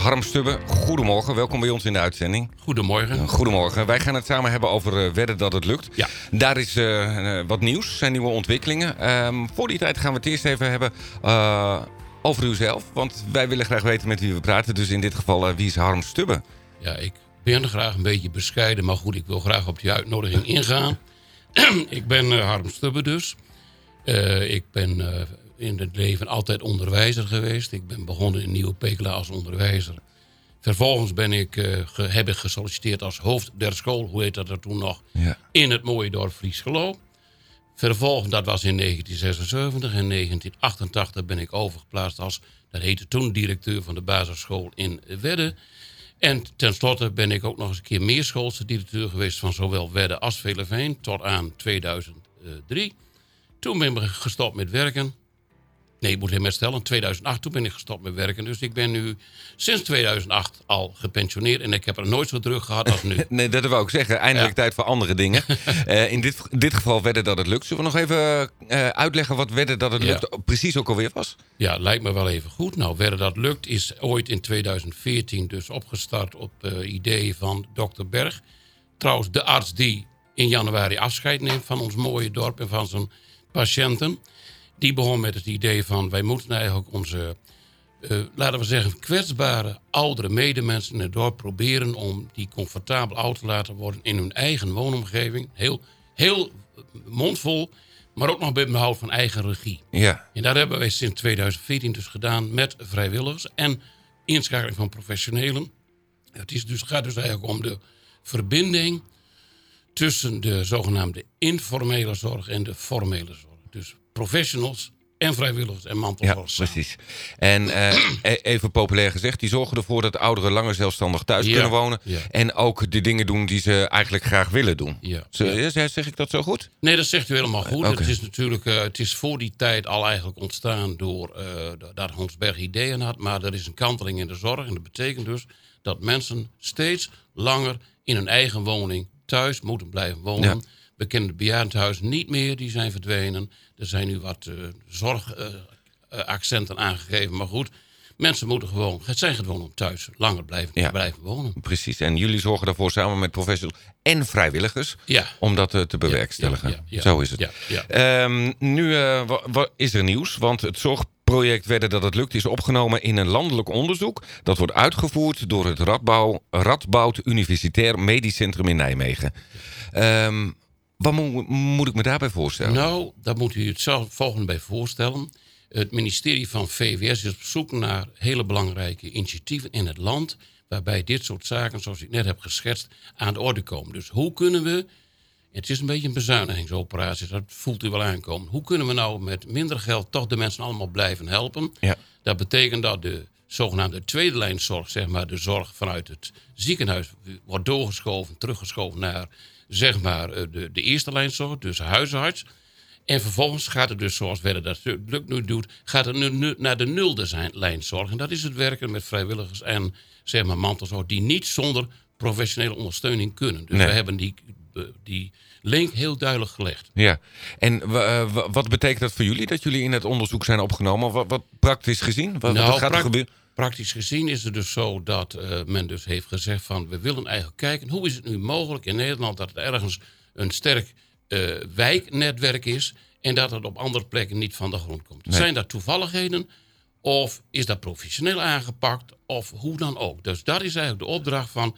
Harm Stubbe, goedemorgen. Welkom bij ons in de uitzending. Goedemorgen. Goedemorgen. Wij gaan het samen hebben over uh, wedden dat het lukt. Ja. Daar is uh, uh, wat nieuws, zijn nieuwe ontwikkelingen. Um, voor die tijd gaan we het eerst even hebben over uzelf. Want wij willen graag weten met wie we praten. Dus in dit geval, wie is Harm Stubbe? Ja, ik ben graag een beetje bescheiden. Maar goed, ik wil graag op die uitnodiging ingaan. ik ben Harm Stubbe dus. ik ben in het leven altijd onderwijzer geweest. Ik ben begonnen in Nieuwe Pekela als onderwijzer. Vervolgens ben ik, uh, ge, heb ik gesolliciteerd als hoofd der school, hoe heet dat er toen nog, ja. in het mooie dorp Friesgelo. Vervolgens, dat was in 1976. In 1988 ben ik overgeplaatst als, dat heette toen, directeur van de basisschool in Wedde. En tenslotte ben ik ook nog eens een keer meerschoolse directeur geweest van zowel Wedde als Veleveen tot aan 2003. Toen ben ik gestopt met werken. Nee, ik moet hem herstellen. In 2008 toen ben ik gestopt met werken. Dus ik ben nu sinds 2008 al gepensioneerd. En ik heb er nooit zo druk gehad als nu. nee, dat wil ik zeggen. Eindelijk ja. tijd voor andere dingen. uh, in dit, dit geval wedden dat het lukt. Zullen we nog even uh, uitleggen wat wedden dat het lukt precies ook alweer was? Ja, lijkt me wel even goed. Nou, wedden dat lukt is ooit in 2014 dus opgestart op uh, idee van dokter Berg. Trouwens, de arts die in januari afscheid neemt van ons mooie dorp en van zijn patiënten die begon met het idee van... wij moeten eigenlijk onze, uh, laten we zeggen... kwetsbare oudere medemensen in het dorp proberen... om die comfortabel oud te laten worden in hun eigen woonomgeving. Heel, heel mondvol, maar ook nog met behoud van eigen regie. Ja. En dat hebben wij sinds 2014 dus gedaan met vrijwilligers... en inschakeling van professionelen. Het is dus, gaat dus eigenlijk om de verbinding... tussen de zogenaamde informele zorg en de formele zorg. Dus professionals en vrijwilligers en mantelzorgers. Ja, precies. En uh, even populair gezegd, die zorgen ervoor dat ouderen langer zelfstandig thuis ja, kunnen wonen. Ja. En ook de dingen doen die ze eigenlijk graag willen doen. Ja. Zeg, zeg ik dat zo goed? Nee, dat zegt u helemaal goed. Okay. Het is natuurlijk, uh, het is voor die tijd al eigenlijk ontstaan door uh, dat Hans Berg ideeën had. Maar er is een kanteling in de zorg. En dat betekent dus dat mensen steeds langer in hun eigen woning thuis moeten blijven wonen. Ja. We kennen de bejaardentehuizen niet meer, die zijn verdwenen. Er zijn nu wat uh, zorgaccenten uh, aangegeven, maar goed. Mensen moeten gewoon, het zijn gewoon om thuis langer blijven, Ja. blijven wonen. Precies. En jullie zorgen daarvoor samen met professionals en vrijwilligers Ja. om dat te bewerkstelligen. Ja. Zo is het. Um, nu uh, is er nieuws, want het zorgproject Wedden dat het lukt is opgenomen in een landelijk onderzoek. Dat wordt uitgevoerd door het Radbouw, Radboud Universitair Medisch Centrum in Nijmegen. Um, wat moet, moet ik me daarbij voorstellen? Nou, daar moet u het zelf volgende bij voorstellen. Het ministerie van VWS is op zoek naar hele belangrijke initiatieven in het land... waarbij dit soort zaken, zoals ik net heb geschetst, aan de orde komen. Dus hoe kunnen we... Het is een beetje een bezuinigingsoperatie, dat voelt u wel aankomen. Hoe kunnen we nou met minder geld toch de mensen allemaal blijven helpen? Ja. Dat betekent dat de zogenaamde tweede lijnzorg, zeg maar de zorg vanuit het ziekenhuis... wordt doorgeschoven, teruggeschoven naar zeg maar de, de eerste lijnzorg, dus huisarts. En vervolgens gaat het dus, zoals Wedden dat lukt nu doet, gaat het nu, nu naar de nulde lijnzorg. En dat is het werken met vrijwilligers en zeg maar mantelzorg die niet zonder professionele ondersteuning kunnen. Dus Nee. we hebben die, die link heel duidelijk gelegd. Ja, en uh, wat betekent dat voor jullie dat jullie in het onderzoek zijn opgenomen? Wat, wat praktisch gezien? Wat, Nou, wat gaat er gebeuren? Praktisch gezien is het dus zo dat uh, men dus heeft gezegd van... we willen eigenlijk kijken, hoe is het nu mogelijk in Nederland... dat er ergens een sterk uh, wijknetwerk is... en dat het op andere plekken niet van de grond komt. Nee. Zijn dat toevalligheden of is dat professioneel aangepakt of hoe dan ook? Dus dat is eigenlijk de opdracht van...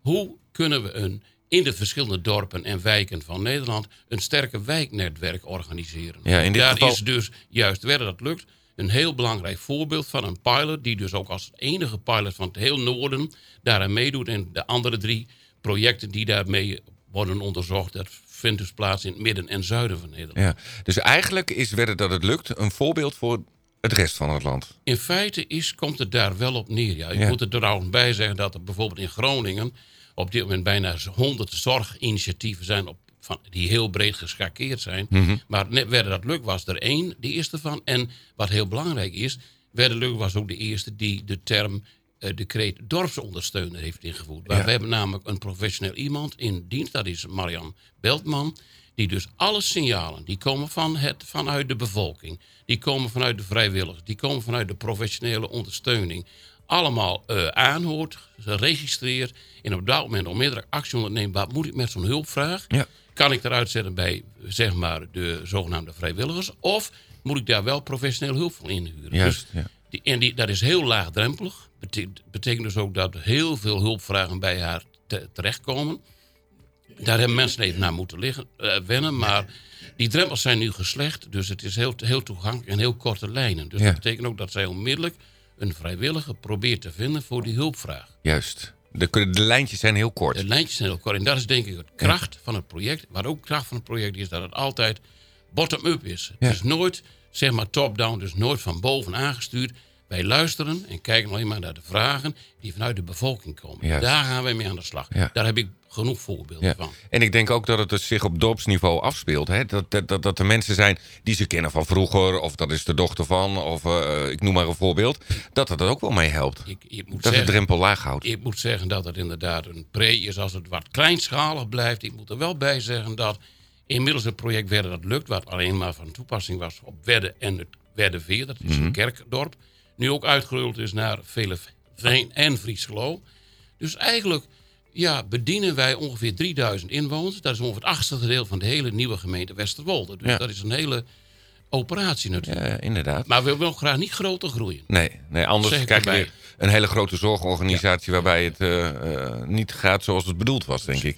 hoe kunnen we een, in de verschillende dorpen en wijken van Nederland... een sterke wijknetwerk organiseren? Ja, in dit Daar geval- is dus juist werden dat lukt een heel belangrijk voorbeeld van een pilot... die dus ook als enige pilot van het heel noorden daaraan meedoet... en de andere drie projecten die daarmee worden onderzocht... dat vindt dus plaats in het midden en zuiden van Nederland. Ja. Dus eigenlijk is Wedden dat het lukt een voorbeeld voor het rest van het land. In feite is, komt het daar wel op neer. Ja. Ik Ja. moet er trouwens bij zeggen dat er bijvoorbeeld in Groningen op dit moment bijna 100 zorginitiatieven zijn op, van, die heel breed geschakeerd zijn. Mhm. Maar net werden dat lukt was er één, de eerste van. En wat heel belangrijk is, werden lukt was ook de eerste die de term eh, decreet dorpsondersteuner heeft ingevoerd. Maar Ja. we hebben namelijk een professioneel iemand in dienst, dat is Marian Beltman. Die dus alle signalen, die komen van het, vanuit de bevolking. Die komen vanuit de vrijwilligers. Die komen vanuit de professionele ondersteuning. Allemaal eh, aanhoort, registreert. En op dat moment onmiddellijk actie onderneemt. Wat moet ik met zo'n hulpvraag? Ja. Kan ik eruit zetten bij zeg maar, de zogenaamde vrijwilligers? Of moet ik daar wel professioneel hulp voor inhuren? Juist, Dus ja. die, en die, dat is heel laagdrempelig. Betekent, betekent dus ook dat heel veel hulpvragen bij haar te- terechtkomen. Daar hebben mensen even naar moeten liggen, eh, wennen. Maar die drempels zijn nu geslecht. Dus het is heel, heel toegankelijk en heel korte lijnen. Dus Ja. dat betekent ook dat zij onmiddellijk een vrijwilliger probeert te vinden voor die hulpvraag. Juist. De, de lijntjes zijn heel kort. De lijntjes zijn heel kort. En dat is denk ik het kracht van het project. Wat ook kracht van het project is, dat het altijd bottom-up is. Ja. Het is nooit, zeg maar, top-down. Dus nooit van boven aangestuurd. Wij luisteren en kijken alleen maar naar de vragen die vanuit de bevolking komen. Daar gaan wij mee aan de slag. Ja. Daar heb ik genoeg voorbeelden Ja. van. En ik denk ook dat het dus zich op dorpsniveau afspeelt. Hè? Dat, dat, dat, dat er mensen zijn die ze kennen van vroeger, of dat is de dochter van, of eh, ik noem maar een voorbeeld. Dat dat ook wel mee helpt. Ik, ik, moet Dat de drempel laag houdt. ik moet zeggen dat het inderdaad een pre is als het wat kleinschalig blijft. Ik moet er wel bij zeggen dat inmiddels het project Wedde dat lukt, wat alleen maar van toepassing was op Wedde en het Weddeveer, dat is Mhm. een kerkdorp, nu ook uitgerold is naar Veleveen en Frieslo. Dus eigenlijk ja, bedienen wij ongeveer 3000 inwoners. Dat is ongeveer het achtste deel van de hele nieuwe gemeente Westerwolde. Dus Ja. dat is een hele operatie natuurlijk. Ja, inderdaad. Maar we willen graag niet groter groeien. Nee, nee anders krijg je weer een hele grote zorgorganisatie waarbij het eh, eh, niet gaat zoals het bedoeld was, denk ik.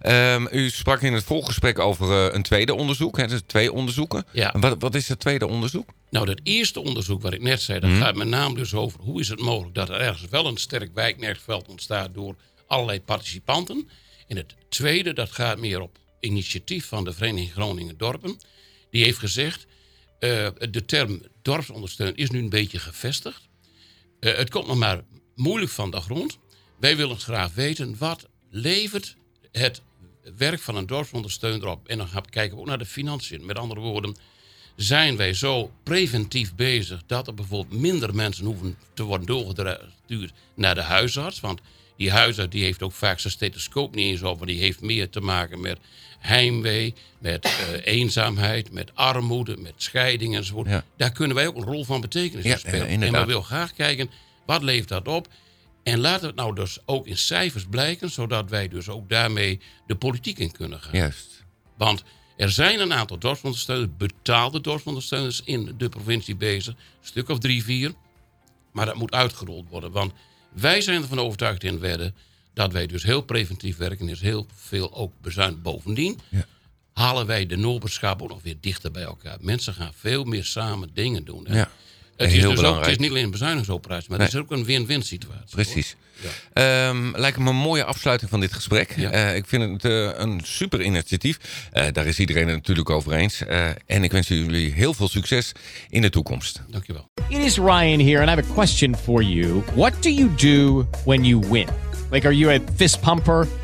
Ehm, u sprak in het voorgesprek over eh, een tweede onderzoek. Hè, dus twee onderzoeken. Ja. Wat, wat is het tweede onderzoek? Nou, dat eerste onderzoek wat ik net zei, Mhm. dat gaat met name dus over hoe is het mogelijk dat er ergens wel een sterk wijknetveld ontstaat door allerlei participanten. En het tweede, dat gaat meer op initiatief van de Vereniging Groningen Dorpen. Die heeft gezegd, eh, de term dorpsondersteuning is nu een beetje gevestigd. Eh, het komt nog maar moeilijk van de grond. Wij willen graag weten wat levert het werk van een dorpsondersteuner op. En dan gaan we kijken ook naar de financiën. Met andere woorden, zijn wij zo preventief bezig dat er bijvoorbeeld minder mensen hoeven te worden doorgestuurd naar de huisarts. Want die huisarts die heeft ook vaak zijn stethoscoop niet eens op, want die heeft meer te maken met heimwee, met eh, eenzaamheid, met armoede, met scheiding enzovoort. Ja. Daar kunnen wij ook een rol van betekenis Ja, spelen. ja, en we willen graag kijken, wat levert dat op? En laten het nou dus ook in cijfers blijken, zodat wij dus ook daarmee de politiek in kunnen gaan. Juist. Want er zijn een aantal dorpsondersteuners, betaalde dorpsondersteuners in de provincie bezig. Een stuk of drie, vier. Maar dat moet uitgerold worden. Want wij zijn ervan overtuigd in Wedden dat wij dus heel preventief werken. Er is heel veel ook bezuinigd. Bovendien halen wij de noberschap ook nog weer dichter bij elkaar. Mensen gaan veel meer samen dingen doen. Ja. Het, is Heel dus ook, het belangrijk. is niet alleen een bezuinigingsoperatie, maar het is ook een win-win situatie. Precies. Ehm, lijkt me een mooie afsluiting van dit gesprek. Ja. Eh, ik vind het eh, een super initiatief. Eh, daar is iedereen het natuurlijk over eens. Eh, en ik wens jullie heel veel succes in de toekomst. Dankjewel. It is Ryan here, and I have a question for you. What do you do when you win? Like, are you a fist pumper?